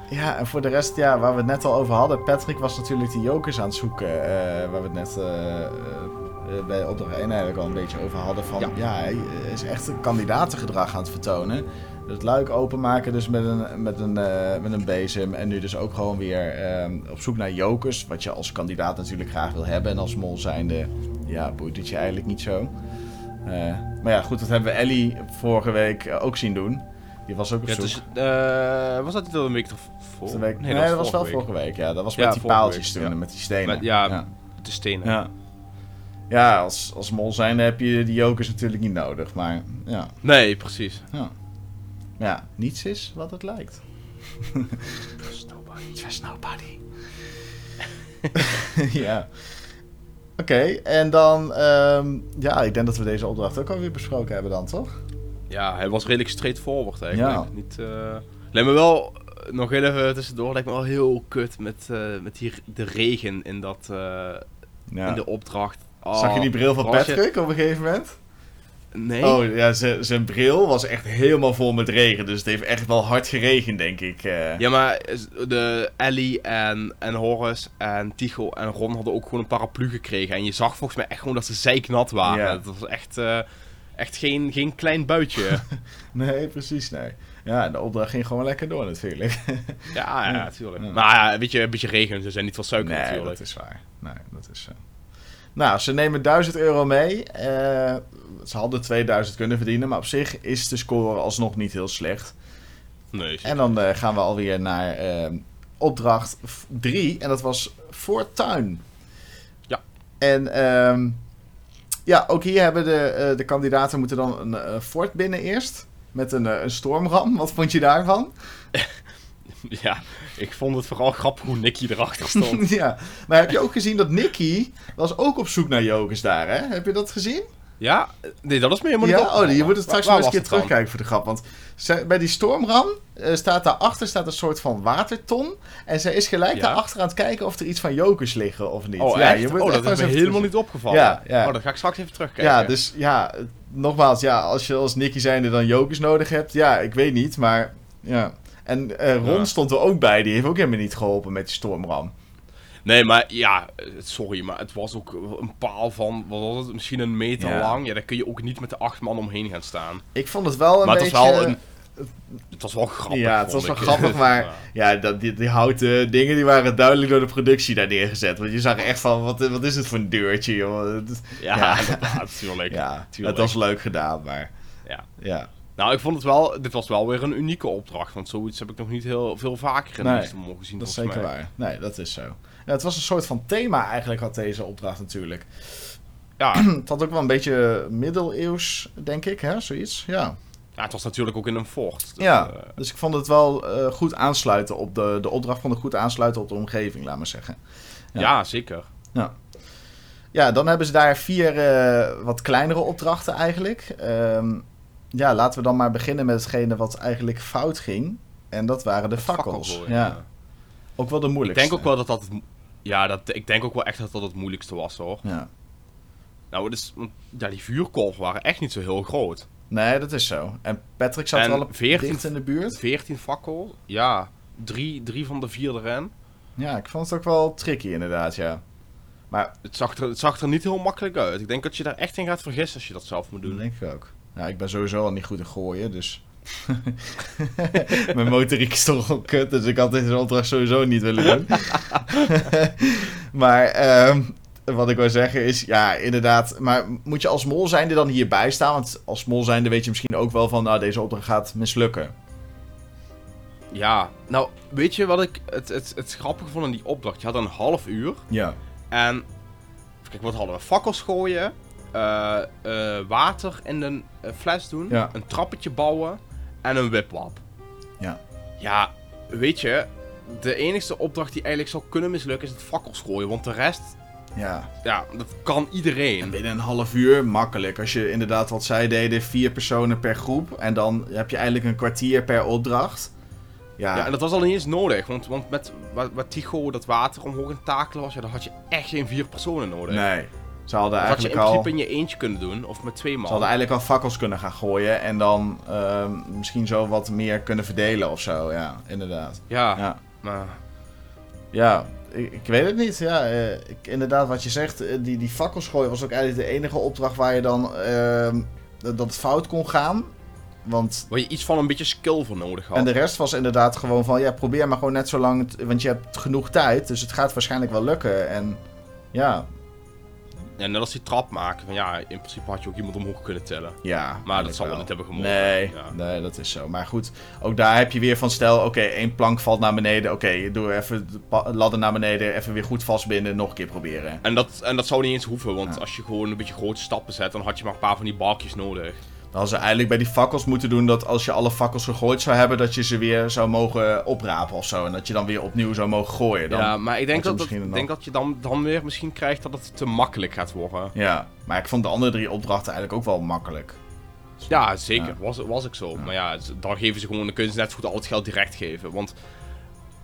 Ja, en voor de rest, ja, waar we het net al over hadden. Patrick was natuurlijk die jokers aan het zoeken. eh, waar we het net eh, eh, bij opdracht 1 eigenlijk al een beetje over hadden. Van, ja. Ja. hij is echt een kandidatengedrag aan het vertonen. Het luik openmaken dus met een, met, een, eh, met een bezem. En nu dus ook gewoon weer eh, op zoek naar jokers. Wat je als kandidaat natuurlijk graag wil hebben. En als mol zijnde, ja, boeit het je eigenlijk niet zo. Eh, maar ja, goed, dat hebben we Ellie vorige week ook zien doen. Die was ook op Ja, zoek. dus, eh, was dat niet al een week ervoor? Nee, dat was wel vorige week. vorige week. Ja, dat was Ja, met die paaltjes week, toen, ja. met die stenen. Met- ja. De stenen. Ja, Ja, als, als mol zijn heb je die jokers natuurlijk niet nodig. Maar ja, Nee, precies. ja. Ja, niets is wat het lijkt. Snowbody. Just nobody. ja. Oké, en dan... ehm, ja, ik denk dat we deze opdracht ook alweer besproken hebben dan, toch? Ja, hij was redelijk straightforward eigenlijk. Ja. Niet, eh lijkt me wel, nog heel even tussendoor, lijkt me wel heel kut met, eh, met die, de regen in, dat, eh, Ja. in de opdracht. Oh, Zag je die bril van je- Patrick op een gegeven moment? Nee? Oh ja, zijn bril was echt helemaal vol met regen. Dus het heeft echt wel hard geregend, denk ik. eh. Ja, maar de Ellie en, en Horace en Tycho en Ron hadden ook gewoon een paraplu gekregen. En je zag volgens mij echt gewoon dat ze zeiknat waren. Ja. Het was echt, eh, echt geen, geen klein buitje. Nee, precies, nee. Ja, de opdracht ging gewoon lekker door natuurlijk. ja, ja, natuurlijk. Ja. Maar ja, weet je, een beetje regen, ze zijn niet van suiker nee, natuurlijk. dat is waar. Nee, dat is zo. Nou, ze nemen 1000 euro mee. Eh, ze hadden 2000 kunnen verdienen, maar op zich is de score alsnog niet heel slecht. Nee, En dan eh, gaan we alweer naar eh, opdracht 3. En dat was Fortuin. Ja. En ehm, ja, ook hier hebben de, de kandidaten moeten dan een fort binnen eerst. Met een, een stormram. Wat vond je daarvan? Ja, ik vond het vooral grappig hoe Nicky erachter stond. ja, maar heb je ook gezien dat Nicky was ook op zoek naar jokers daar, hè? Heb je dat gezien? Ja? Nee, dat is me helemaal niet Ja, opgevallen. oh, je moet het straks wel eens een keer terugkijken voor de grap. Want zij- bij die stormram eh, staat daarachter staat een soort van waterton. En zij is gelijk Ja. daarachter aan het kijken of er iets van jokers liggen of niet. Oh, ja, je moet oh, dat is me helemaal terug- niet opgevallen. Ja, ja. Oh, dan ga ik straks even terugkijken. Ja, dus ja, eh, nogmaals, ja, als je als Nicky zijnde dan jokers nodig hebt, ja, ik weet niet, maar ja. En eh, Ron Ja. stond er ook bij, die heeft ook helemaal niet geholpen met die stormram. Nee, maar ja, eh, sorry, maar het was ook een paal van, wat was het, misschien een meter Ja. lang. Ja, daar kun je ook niet met de acht man omheen gaan staan. Ik vond het wel een maar het beetje... was wel een... Het was wel grappig, Ja, het was wel ik. grappig, maar Ja. dat, die, die houten dingen die waren duidelijk door de productie daar neergezet. Want je zag echt van, wat, wat is het voor een deurtje, joh. Ja, Ja. inderdaad, ja, tuurlijk. het was leuk gedaan, maar Ja. ja. Nou, ik vond het wel, dit was wel weer een unieke opdracht, want zoiets heb ik nog niet heel veel vaker in Nee, de mogen zien. Dat is zeker mij. waar. Nee, dat is zo. Ja, het was een soort van thema eigenlijk, had deze opdracht natuurlijk. Ja, Het had ook wel een beetje middeleeuws, denk ik, hè, zoiets. Ja. ja, het was natuurlijk ook in een fort. dus, Ja, eh, dus ik vond het wel eh, goed aansluiten op de, de opdracht vond ik goed aansluiten op de omgeving, laat maar zeggen. Ja. ja. zeker. Ja, dan hebben ze daar vier eh, wat kleinere opdrachten eigenlijk. Ehm, ja, laten we dan maar beginnen met hetgene wat eigenlijk fout ging. En dat waren de fakkels. Ja. Ook wel de Ik moeilijkste. denk ook wel dat dat... Ja, dat, ik denk ook wel echt dat dat het moeilijkste was, hoor. Ja. Nou, want, ja, die vuurkolven waren echt niet zo heel groot. Nee, dat is zo. En Patrick zat En wel op 14 dicht in de buurt. 14 fakkel, ja. Drie, drie van de vier erin. Ja, ik vond het ook wel tricky inderdaad, ja. Maar Het zag, er, het zag er niet heel makkelijk uit. Ik denk dat je daar echt in gaat vergissen als je dat zelf moet dat doen. denk ik ook. Ja, ik ben sowieso al niet goed in gooien, dus... Mijn motoriek is toch wel kut, dus ik had deze opdracht sowieso niet willen doen. maar ehm, wat ik wil zeggen is, ja, inderdaad... Maar moet je als mol zijnde dan hierbij staan? Want als mol zijnde weet je misschien ook wel van... Nou, deze opdracht gaat mislukken. Ja, nou, weet je wat ik het, het, het grappige vond in die opdracht? Je had een half uur. Ja. En, kijken, wat hadden we? Fakkels gooien, eh, eh, water in een eh, fles doen, Ja. een trappetje bouwen en een wipwap. Ja. Ja, weet je, de enige opdracht die eigenlijk zou kunnen mislukken is het fakkels gooien, want de rest, Ja. ja, dat kan En iedereen. binnen een half uur, makkelijk. Als je inderdaad wat zij deden, vier personen per groep. En dan heb je eigenlijk een kwartier per opdracht. Ja, Ja, en dat was al niet eens nodig, want, want met wat, wat Tycho dat water omhoog het takelen was, ja, dan had je echt geen vier personen nodig. nee. Ze hadden Dat had je eigenlijk in al... principe in je eentje kunnen doen, of met twee man. Ze hadden eigenlijk al fakkels kunnen gaan gooien en dan ehm, misschien zo wat meer kunnen verdelen of zo. Ja, inderdaad. Ja, Ja, maar... ja ik, ik weet het niet. Ja, eh, ik, inderdaad, wat je zegt, eh, die, die fakkels gooien was ook eigenlijk de enige opdracht waar je dan ehm, dat het fout kon gaan. Want Waar je iets van een beetje skill voor nodig had. En de rest was inderdaad gewoon van, ja, probeer maar gewoon net zo lang, want je hebt genoeg tijd, dus het gaat waarschijnlijk wel lukken. En ja, Ja, net als die trap maken. Van ja, in principe had je ook iemand omhoog kunnen tellen. ja. Maar dat zal wel niet hebben gemogen. Nee, Ja. nee, dat is zo. Maar goed, ook daar heb je weer van, stel, oké, één plank valt naar beneden, oké, doe even de ladder naar beneden, even weer goed vastbinden, nog een keer proberen. En dat, en dat zou niet eens hoeven, want Ja. als je gewoon een beetje grote stappen zet, dan had je maar een paar van die balkjes nodig. Dan hadden ze eigenlijk bij die fakkels moeten doen dat als je alle fakkels gegooid zou hebben, dat je ze weer zou mogen oprapen of zo. En dat je dan weer opnieuw zou mogen gooien. Dan, ja, maar ik denk, dat, dat, denk dat je dan, dan weer misschien krijgt dat het te makkelijk gaat worden. ja, maar ik vond de andere drie opdrachten eigenlijk ook wel makkelijk. Ja, zeker. Ja. Was, was ik zo. Maar ja, dan geven ze gewoon, dan kunnen ze net zo goed al het geld direct geven. Want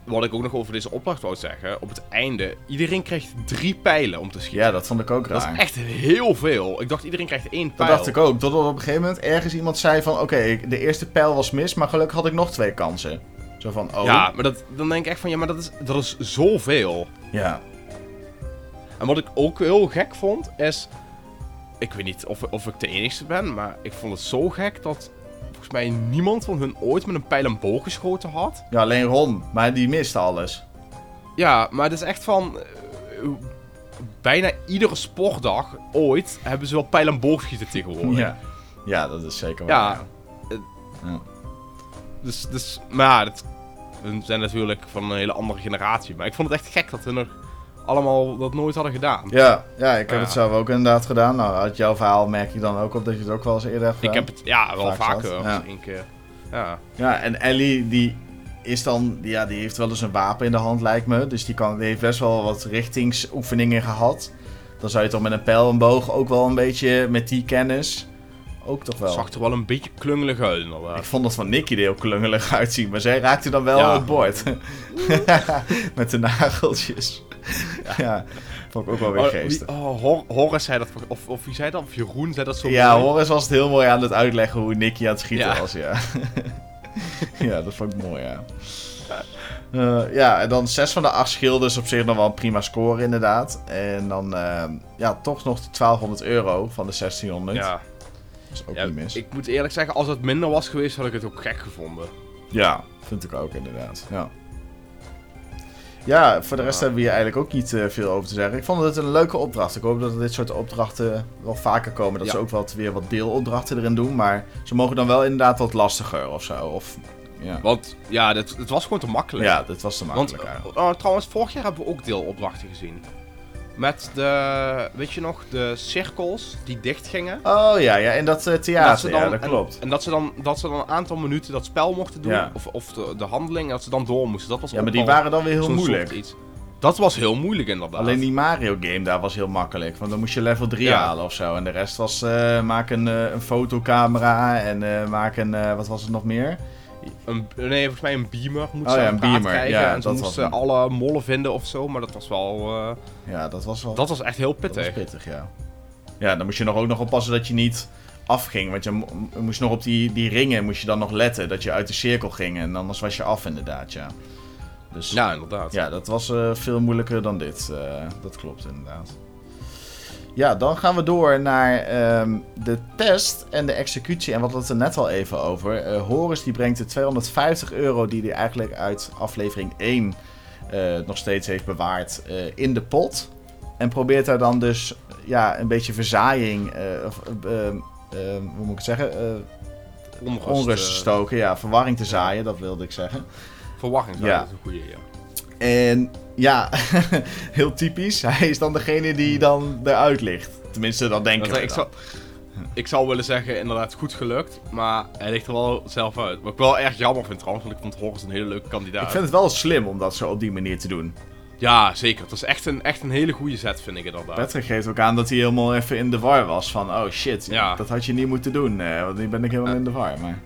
wat ik ook nog over deze opdracht wou zeggen, op het einde, iedereen krijgt drie pijlen om te schieten. Ja, dat vond ik ook raar. dat is echt heel veel. Ik dacht iedereen krijgt één Dat pijl. dacht ik ook. Totdat op een gegeven moment ergens iemand zei van... Oké, de eerste pijl was mis, maar gelukkig had ik nog twee kansen. Zo van, oh. Ja, maar dat, dan denk ik echt van, ja, maar dat is, dat is zoveel. Ja. En wat ik ook heel gek vond, is... Ik weet niet of, of ik de enigste ben, maar ik vond het zo gek dat... Volgens mij niemand van hun ooit met een pijl en boog geschoten had. Ja, alleen Ron. Maar die miste alles. Ja, maar het is echt van... eh, bijna iedere sportdag ooit hebben ze wel pijl en boogschieten tegenwoordig. Ja. Ja, dat is zeker waar. eh, Ja. Dus, dus, maar ja, dat, we zijn natuurlijk van een hele andere generatie. Maar ik vond het echt gek dat we nog allemaal dat nooit hadden gedaan. Ja, ja, ik heb Ja. het zelf ook inderdaad gedaan. Nou, uit jouw verhaal merk ik dan ook op dat je het ook wel eens eerder hebt Ik gedaan. heb het, ja, wel Vaak vaker. ja. één keer. Ja. Ja, en Ellie, die is dan... Ja, die heeft wel eens een wapen in de hand, lijkt me. Dus die, kan, die heeft best wel wat richtingsoefeningen gehad. dan zou je toch met een pijl en boog ook wel een beetje met die kennis ook toch wel. Het zag er wel een beetje klungelig uit, inderdaad. Ik vond dat van Nicky er heel klungelig uitzien, maar zij raakte dan wel Ja. het bord. met de nageltjes. Ja. vond ik ook wel weer Oh, geestig. oh, Hor- Horace zei dat, of, of wie zei dat? Of Jeroen zei dat zo. Ja. Horace was het heel mooi aan het uitleggen hoe Nicky aan het schieten Ja. was, ja. ja, dat vond ik mooi, ja. Eh, ja, en dan 6 van de 8 schilden is op zich nog wel een prima score, inderdaad. En dan, eh, ja, toch nog de 1200 euro van de 1600. Ja, Dat is ook ja, niet mis. ik moet eerlijk zeggen, als het minder was geweest, had ik het ook gek gevonden. Ja, vind ik ook inderdaad. Ja, ja voor de rest hebben we hier eigenlijk ook niet eh, veel over te zeggen. Ik vond het een leuke opdracht. Ik hoop dat dit soort opdrachten wel vaker komen. Dat Ja. ze ook wel weer wat deelopdrachten erin doen. Maar ze mogen dan wel inderdaad wat lastiger of zo. Of, ja. Want ja, het was gewoon te makkelijk. ja, dit was te Want makkelijk. eh, trouwens, vorig jaar hebben we ook deelopdrachten gezien. Met de, weet je nog, de cirkels die dicht gingen. oh ja, ja, in dat Dat theater. ze dan- ja, dat en- klopt. En, dat, ze dan, dat ze dan een aantal minuten dat spel mochten doen. Ja. Of, of de, de handeling. En dat ze dan door moesten. Dat was Ja, maar die waren dan weer heel moeilijk. iets. Dat was heel moeilijk inderdaad. Alleen die Mario game daar was heel makkelijk. Want dan moest je level 3 Ja. halen of zo. En de rest was eh, maak een, eh, een fotocamera en maak een, wat was het nog meer? Een, nee, volgens mij een beamer moet Oh ze ja, een beamer, krijgen. ja, en ze moesten alle mollen vinden of zo. Maar dat was wel... eh, Ja, dat was wel... dat was echt heel Dat was pittig. pittig, ja. Ja, dan moest je nog ook nog oppassen dat je niet afging. Want je mo- moest nog op die, die ringen moest je dan nog letten. Dat je uit de cirkel ging. En anders was je af inderdaad, ja. Dus ja, Ja, inderdaad. dat was eh, veel moeilijker dan dit. eh, dat klopt inderdaad. Ja, dan gaan we door naar ehm, de test en de executie. En wat hadden we het er net al even over. Eh Horus die brengt de 250 euro die hij eigenlijk uit aflevering 1 eh, nog steeds heeft bewaard eh, in de pot. En probeert daar dan dus ja, een beetje verzaaiing, of, eh, eh, eh, hoe moet ik het zeggen, Onrust, onrust te stoken. Ja, verwarring te zaaien, dat wilde ik zeggen. Verwarring, ja. dat is een goede, ja. En ja, heel typisch. Hij is dan degene die dan eruit ligt. Tenminste, dat we ik, zou, ik zou willen zeggen, inderdaad, goed gelukt. Maar hij ligt er wel zelf uit. Wat ik wel erg jammer vind trouwens, want ik vond Horus een hele leuke kandidaat. Ik vind het wel slim om dat zo op die manier te doen. Ja, zeker. Het is echt een, echt een hele goede set, vind ik inderdaad. Patrick geeft ook aan dat hij helemaal even in de war was. Van, oh shit, Ja. dat had je niet moeten doen. eh, want nu ben ik helemaal Ja. in de war. Maar...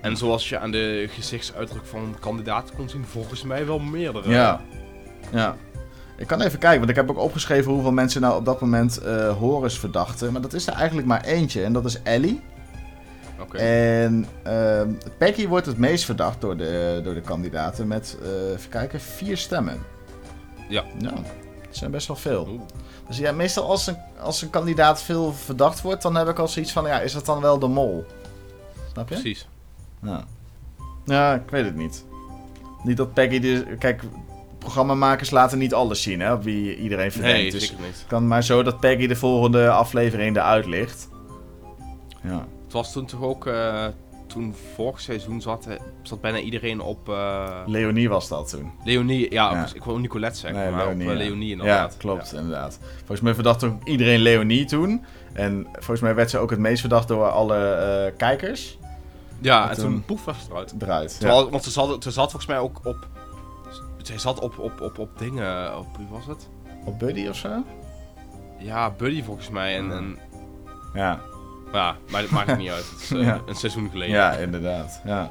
En zoals je aan de gezichtsuitdruk van kandidaten kon zien, volgens mij wel meerdere. Ja. Ja. Ik kan even kijken, want ik heb ook opgeschreven hoeveel mensen nou op dat moment Horus verdachten. Maar dat is er eigenlijk maar eentje. En dat is Ellie. Oké. En ehm, Peggy wordt het meest verdacht door de, door de kandidaten met, eh, even kijken, vier stemmen. Ja. Ja, dat zijn best wel veel. Oeh. Dus ja, meestal als een, als een kandidaat veel verdacht wordt, dan heb ik al zoiets van, ja, is dat dan wel de mol? Snap je? Precies. Ja. Ja, ik weet het niet. Niet dat Peggy... De, kijk, programmamakers laten niet alles zien, hè, op wie iedereen verdenkt. Nee, dus zeker niet. het kan maar zo dat Peggy de volgende aflevering eruit ligt. Ja. Het was toen toch ook, eh, toen vorig seizoen zat, eh, zat bijna iedereen op eh, Leonie was dat toen. Leonie. Ja, Ja. ik wou Nicolette zeggen, Nee, maar Leonie, op ja. Leonie inderdaad. Ja, klopt, inderdaad. Volgens mij verdacht ook iedereen Leonie toen. En volgens mij werd ze ook het meest verdacht door alle kijkers Ja, En en toen- toen poef was eruit. eruit. Terwijl, Want ze zat, ze zat volgens mij ook op... Zij zat op, op, op, op dingen... Op, wie was het? Op Buddy of zo? Ja, Buddy volgens mij. En, en Ja, ja, maar het maakt het niet uit. Het is eh, Ja. een seizoen geleden. ja inderdaad. Ja.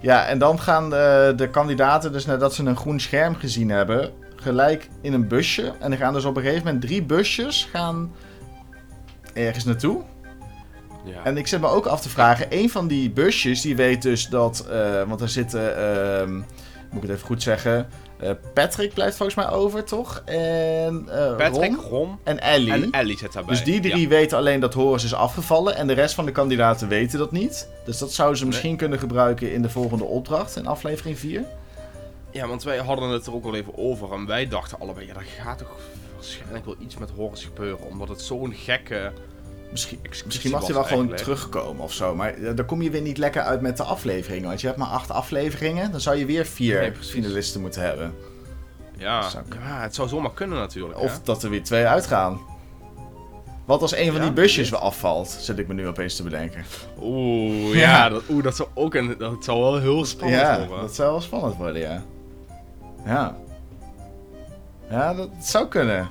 ja, en dan gaan de, de kandidaten, dus nadat ze een groen scherm gezien hebben, gelijk in een busje. En er gaan dus op een gegeven moment drie busjes gaan ergens naartoe. Ja. En ik zit me ook af te vragen, een van die busjes, die weet dus dat, eh, want er zitten, ehm, moet ik het even goed zeggen, eh, Patrick blijft volgens mij over, toch? En eh Patrick, Ron Ron en Ellie. en Ellie zit daarbij. dus die drie Ja. weten alleen dat Horus is afgevallen en de rest van de kandidaten weten dat niet. Dus dat zouden ze Nee. misschien kunnen gebruiken in de volgende opdracht, in aflevering 4. Ja, want wij hadden het er ook al even over. En wij dachten allebei, ja, er gaat toch waarschijnlijk wel iets met Horus gebeuren. Omdat het zo'n gekke... Misschien, misschien mag hij wel gewoon terugkomen of zo. Maar eh, daar kom je weer niet lekker uit met de afleveringen. Want je hebt maar acht afleveringen. Dan zou je weer vier Nee, finalisten moeten hebben. Ja, Zou ja, het zou zomaar kunnen natuurlijk. Of hè? dat er weer twee uitgaan. Wat als een van Ja, die busjes weer afvalt, zit ik me nu opeens te bedenken. Oeh, Ja. ja, dat, oeh, dat zou ook een... Dat zou wel heel spannend ja, worden. dat zou wel spannend worden, ja. Ja. Ja, dat zou kunnen.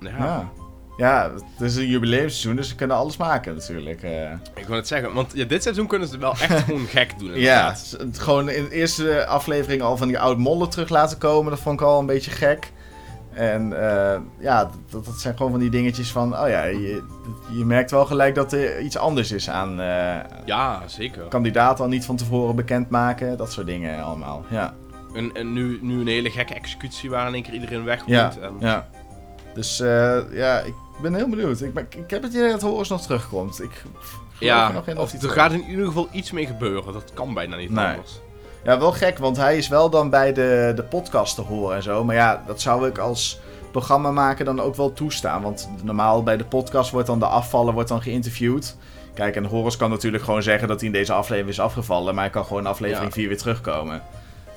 Ja. Ja. het is een jubileumseizoen, dus ze kunnen alles maken natuurlijk. eh. Ik wil het zeggen, want ja, dit seizoen kunnen ze wel echt gewoon gek doen. Ja, inderdaad. het- gewoon in de eerste aflevering al van die oud mollen terug laten komen. Dat vond ik al een beetje gek. En eh, ja, dat, dat zijn gewoon van die dingetjes van... Oh ja, je, je merkt wel gelijk dat er iets anders is aan eh Ja, zeker. kandidaten al niet van tevoren bekendmaken. Dat soort dingen allemaal, ja. En, en nu, nu een hele gekke executie waar in één keer iedereen weg moet. Ja, en... ja. Dus ja, ik ben heel benieuwd. Ik, ben- ik heb het idee dat Horus nog terugkomt. Ik Ja, nog in of er gaat in ieder geval iets mee gebeuren. Dat kan bijna niet Nee. anders. Ja, wel gek, want hij is wel dan bij de, de podcast te horen en zo. Maar ja, dat zou ik als programmamaker dan ook wel toestaan. Want normaal bij de podcast wordt dan de afvallen wordt dan geïnterviewd. Kijk, en Horus kan natuurlijk gewoon zeggen dat hij in deze aflevering is afgevallen. Maar hij kan gewoon in aflevering Ja. 4 weer terugkomen.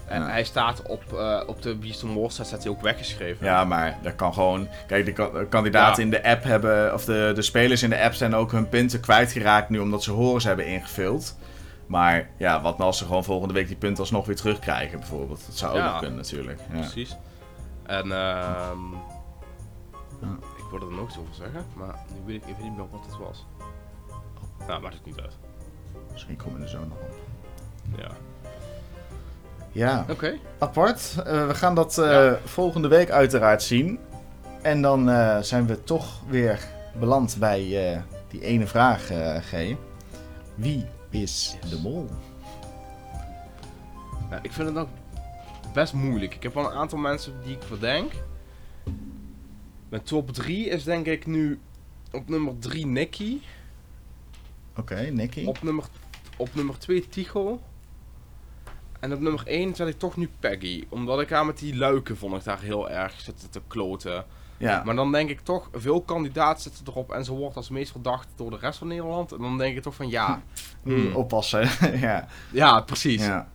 En hij staat op, eh, op de Beast of War, staat hij ook weggeschreven. Ja, maar dat kan gewoon... Kijk, de ka- kandidaten Ja. in de app hebben... Of de, de spelers in de app zijn ook hun punten kwijtgeraakt nu omdat ze Horus hebben ingevuld. Maar ja, wat nou als ze gewoon volgende week die punten alsnog weer terugkrijgen bijvoorbeeld. Dat zou ook Ja. nog kunnen natuurlijk. Ja. Precies. En ehm Ja. ik wilde er nog iets over zeggen, maar nu weet ik even niet meer wat het was. Nou, maakt het niet uit. Misschien komen we er zo nog op. Ja. Ja, Oké. apart. Eh, we gaan dat eh, Ja. volgende week uiteraard zien. En dan eh, zijn we toch weer beland bij die ene vraag, G. Wie is Yes. de mol? Ik vind het ook best moeilijk. Ik heb wel een aantal mensen die ik verdenk. Mijn top 3 is denk ik nu op nummer 3 Nicky. Oké, Nicky. Op nummer, op nummer 2 Tycho. En op nummer 1 zet ik toch nu Peggy. Omdat ik haar met die luiken vond ik daar heel erg zitten te kloten. Ja, Maar dan denk ik toch, veel kandidaten zitten erop en ze wordt als meest verdacht door de rest van Nederland. En dan denk ik toch van ja, Hmm, oppassen. ja. ja precies. Ja,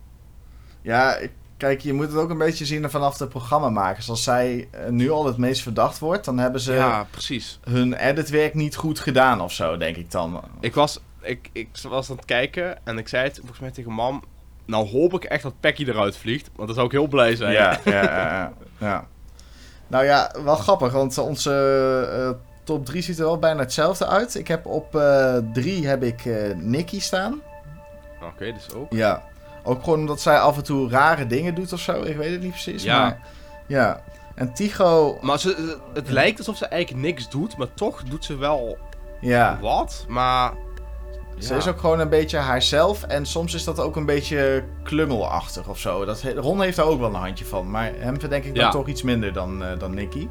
ja ik- kijk, je moet het ook een beetje zien vanaf de programmamakers. Als zij eh, nu al het meest verdacht wordt, dan hebben ze Ja, precies. hun editwerk niet goed gedaan of zo, denk ik dan. Ik was, ik, ik was aan het kijken en ik zei het volgens mij tegen mam. Nou hoop ik echt dat Peggy eruit vliegt, want dan zou ik heel blij zijn. Ja, ja, ja, ja. Nou ja, wel grappig, want onze eh, top 3 ziet er wel bijna hetzelfde uit. Ik heb op 3 heb ik eh Nicky staan. Oké, dus ook. Ja. Ook gewoon omdat zij af en toe rare dingen doet of zo. Ik weet het niet precies. Ja. Maar, ja. En Tycho, Maar ze, het lijkt alsof ze eigenlijk niks doet, maar toch doet ze wel ja. wat. Maar Ze is ook gewoon een beetje haarzelf. En soms is dat ook een beetje klungelachtig of zo. Dat, Ron heeft daar ook wel een handje van. Maar hem verdenk ik dan toch iets minder dan, eh, dan Nicky.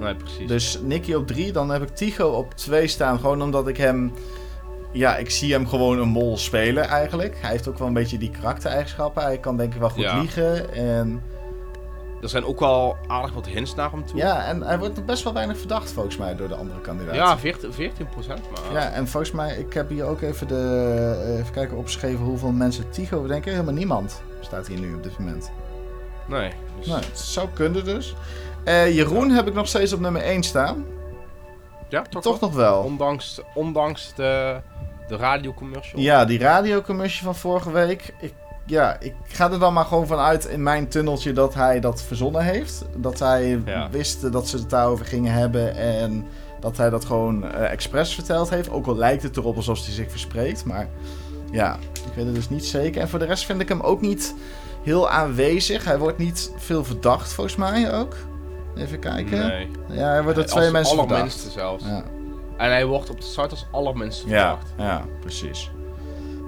Nee, precies. Dus Nicky op 3. Dan heb ik Tycho op 2 staan. Gewoon omdat ik hem... Ja, ik zie hem gewoon een mol spelen eigenlijk. Hij heeft ook wel een beetje die karaktereigenschappen. Hij kan denk ik wel goed Ja. liegen. En Er zijn ook wel aardig wat hints naar hem toe. ja, en hij wordt nog best wel weinig verdacht volgens mij door de andere kandidaten. Ja, 14, 14 procent. Maar Ja, en volgens mij, ik heb hier ook even de, eh, even kijken opgeschreven hoeveel mensen Tycho bedenken. Helemaal niemand staat hier nu op dit moment. nee. Dus, Nou, het zou kunnen dus. Eh, Jeroen heb ik nog steeds op nummer 1 staan. ja, toch, nog wel. Ondanks, ondanks de, de radiocommercial. Ja, die radiocommercie van vorige week. Ik, ja, ik ga er dan maar gewoon vanuit in mijn tunneltje dat hij dat verzonnen heeft. Dat hij Ja. wist dat ze het daarover gingen hebben en dat hij dat gewoon eh expres verteld heeft. Ook al lijkt het erop alsof hij zich verspreekt, maar ja, ik weet het dus niet zeker. En voor de rest vind ik hem ook niet heel aanwezig. Hij wordt niet veel verdacht volgens mij ook. Even kijken. Nee. Ja, hij wordt door Als twee mensen verdacht. allerminste zelfs. Ja. En hij wordt op de site als allerminste Ja, verdacht. ja, precies.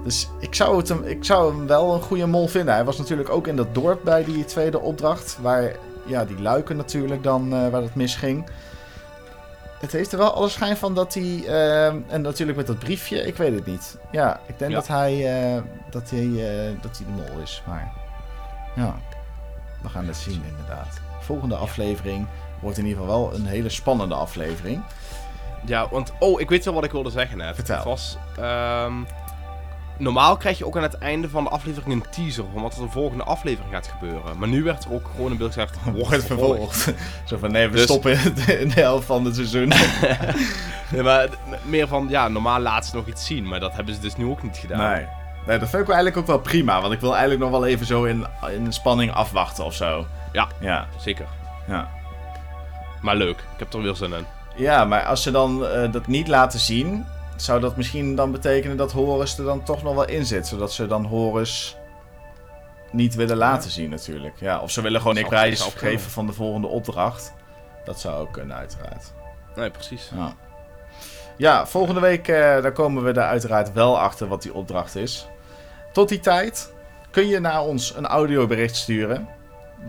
Dus ik zou, het hem, ik zou hem wel een goede mol vinden. Hij was natuurlijk ook in dat dorp bij die tweede opdracht. Waar ja, die luiken natuurlijk dan, eh, waar het misging. Het heeft er wel alle schijn van dat hij... eh, en natuurlijk met dat briefje, ik weet het niet. Ja, ik denk Ja. dat hij, eh, dat, hij, dat hij de mol is. Maar ja, we gaan het zien inderdaad. Volgende aflevering wordt in ieder geval wel een hele spannende aflevering. Ja, want... Oh, ik weet wel wat ik wilde zeggen net. Vertel. Het was... ehm, normaal krijg je ook aan het einde van de aflevering een teaser van wat er de volgende aflevering gaat gebeuren. Maar nu werd er ook gewoon een beeld gezegd, wordt vervolgd. Zo van, nee, we Dus- stoppen in de, helft van het seizoen. Nee, maar meer van, ja, normaal laten ze nog iets zien, maar dat hebben ze dus nu ook niet gedaan. Nee. nee, dat vind ik eigenlijk ook wel prima. Want ik wil eigenlijk nog wel even zo in, in spanning afwachten of zo. Ja. Ja, Zeker. ja. Maar leuk, ik heb er weer zin in. Ja, maar als ze dan eh, dat niet laten zien, zou dat misschien dan betekenen dat Horus er dan toch nog wel in zit. Zodat ze dan Horus niet willen laten zien natuurlijk. Ja, of ze willen gewoon zou- prijs zou kunnen. geven van de volgende opdracht. Dat zou ook kunnen uiteraard. Nee, precies. Ja, ja volgende week eh, dan komen we er uiteraard wel achter wat die opdracht is. Tot die tijd kun je naar ons een audiobericht sturen.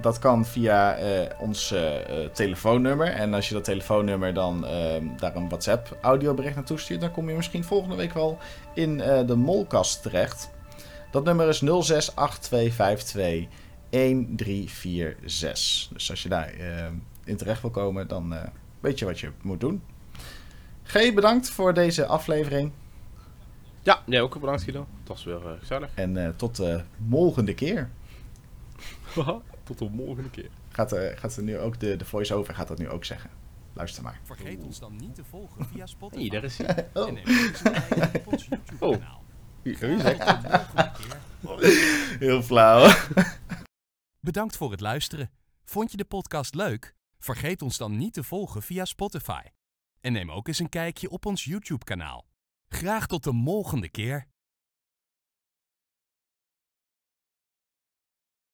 Dat kan via eh, ons eh, eh, telefoonnummer. En als je dat telefoonnummer dan eh, daar een WhatsApp audiobericht naartoe stuurt, dan kom je misschien volgende week wel in de molkast terecht. Dat nummer is 068252 1346. Dus als je daar eh, in terecht wil komen, dan weet je wat je moet doen. G, bedankt voor deze aflevering. Ja, jij ook bedankt Guido. Het was weer gezellig. En tot de volgende keer. Tot de volgende keer. Gaat, eh, gaat er nu ook de, de voice-over gaat dat nu ook zeggen. Luister maar. Vergeet ons dan niet te volgen via Spotify. Hier, daar is hij. Oh. En neem ook eens een kijkje op ons YouTube-kanaal. Keer. Heel flauw. Bedankt voor het luisteren. Vond je de podcast leuk? Vergeet ons dan niet te volgen via Spotify. En neem ook eens een kijkje op ons YouTube-kanaal. Graag tot de volgende keer.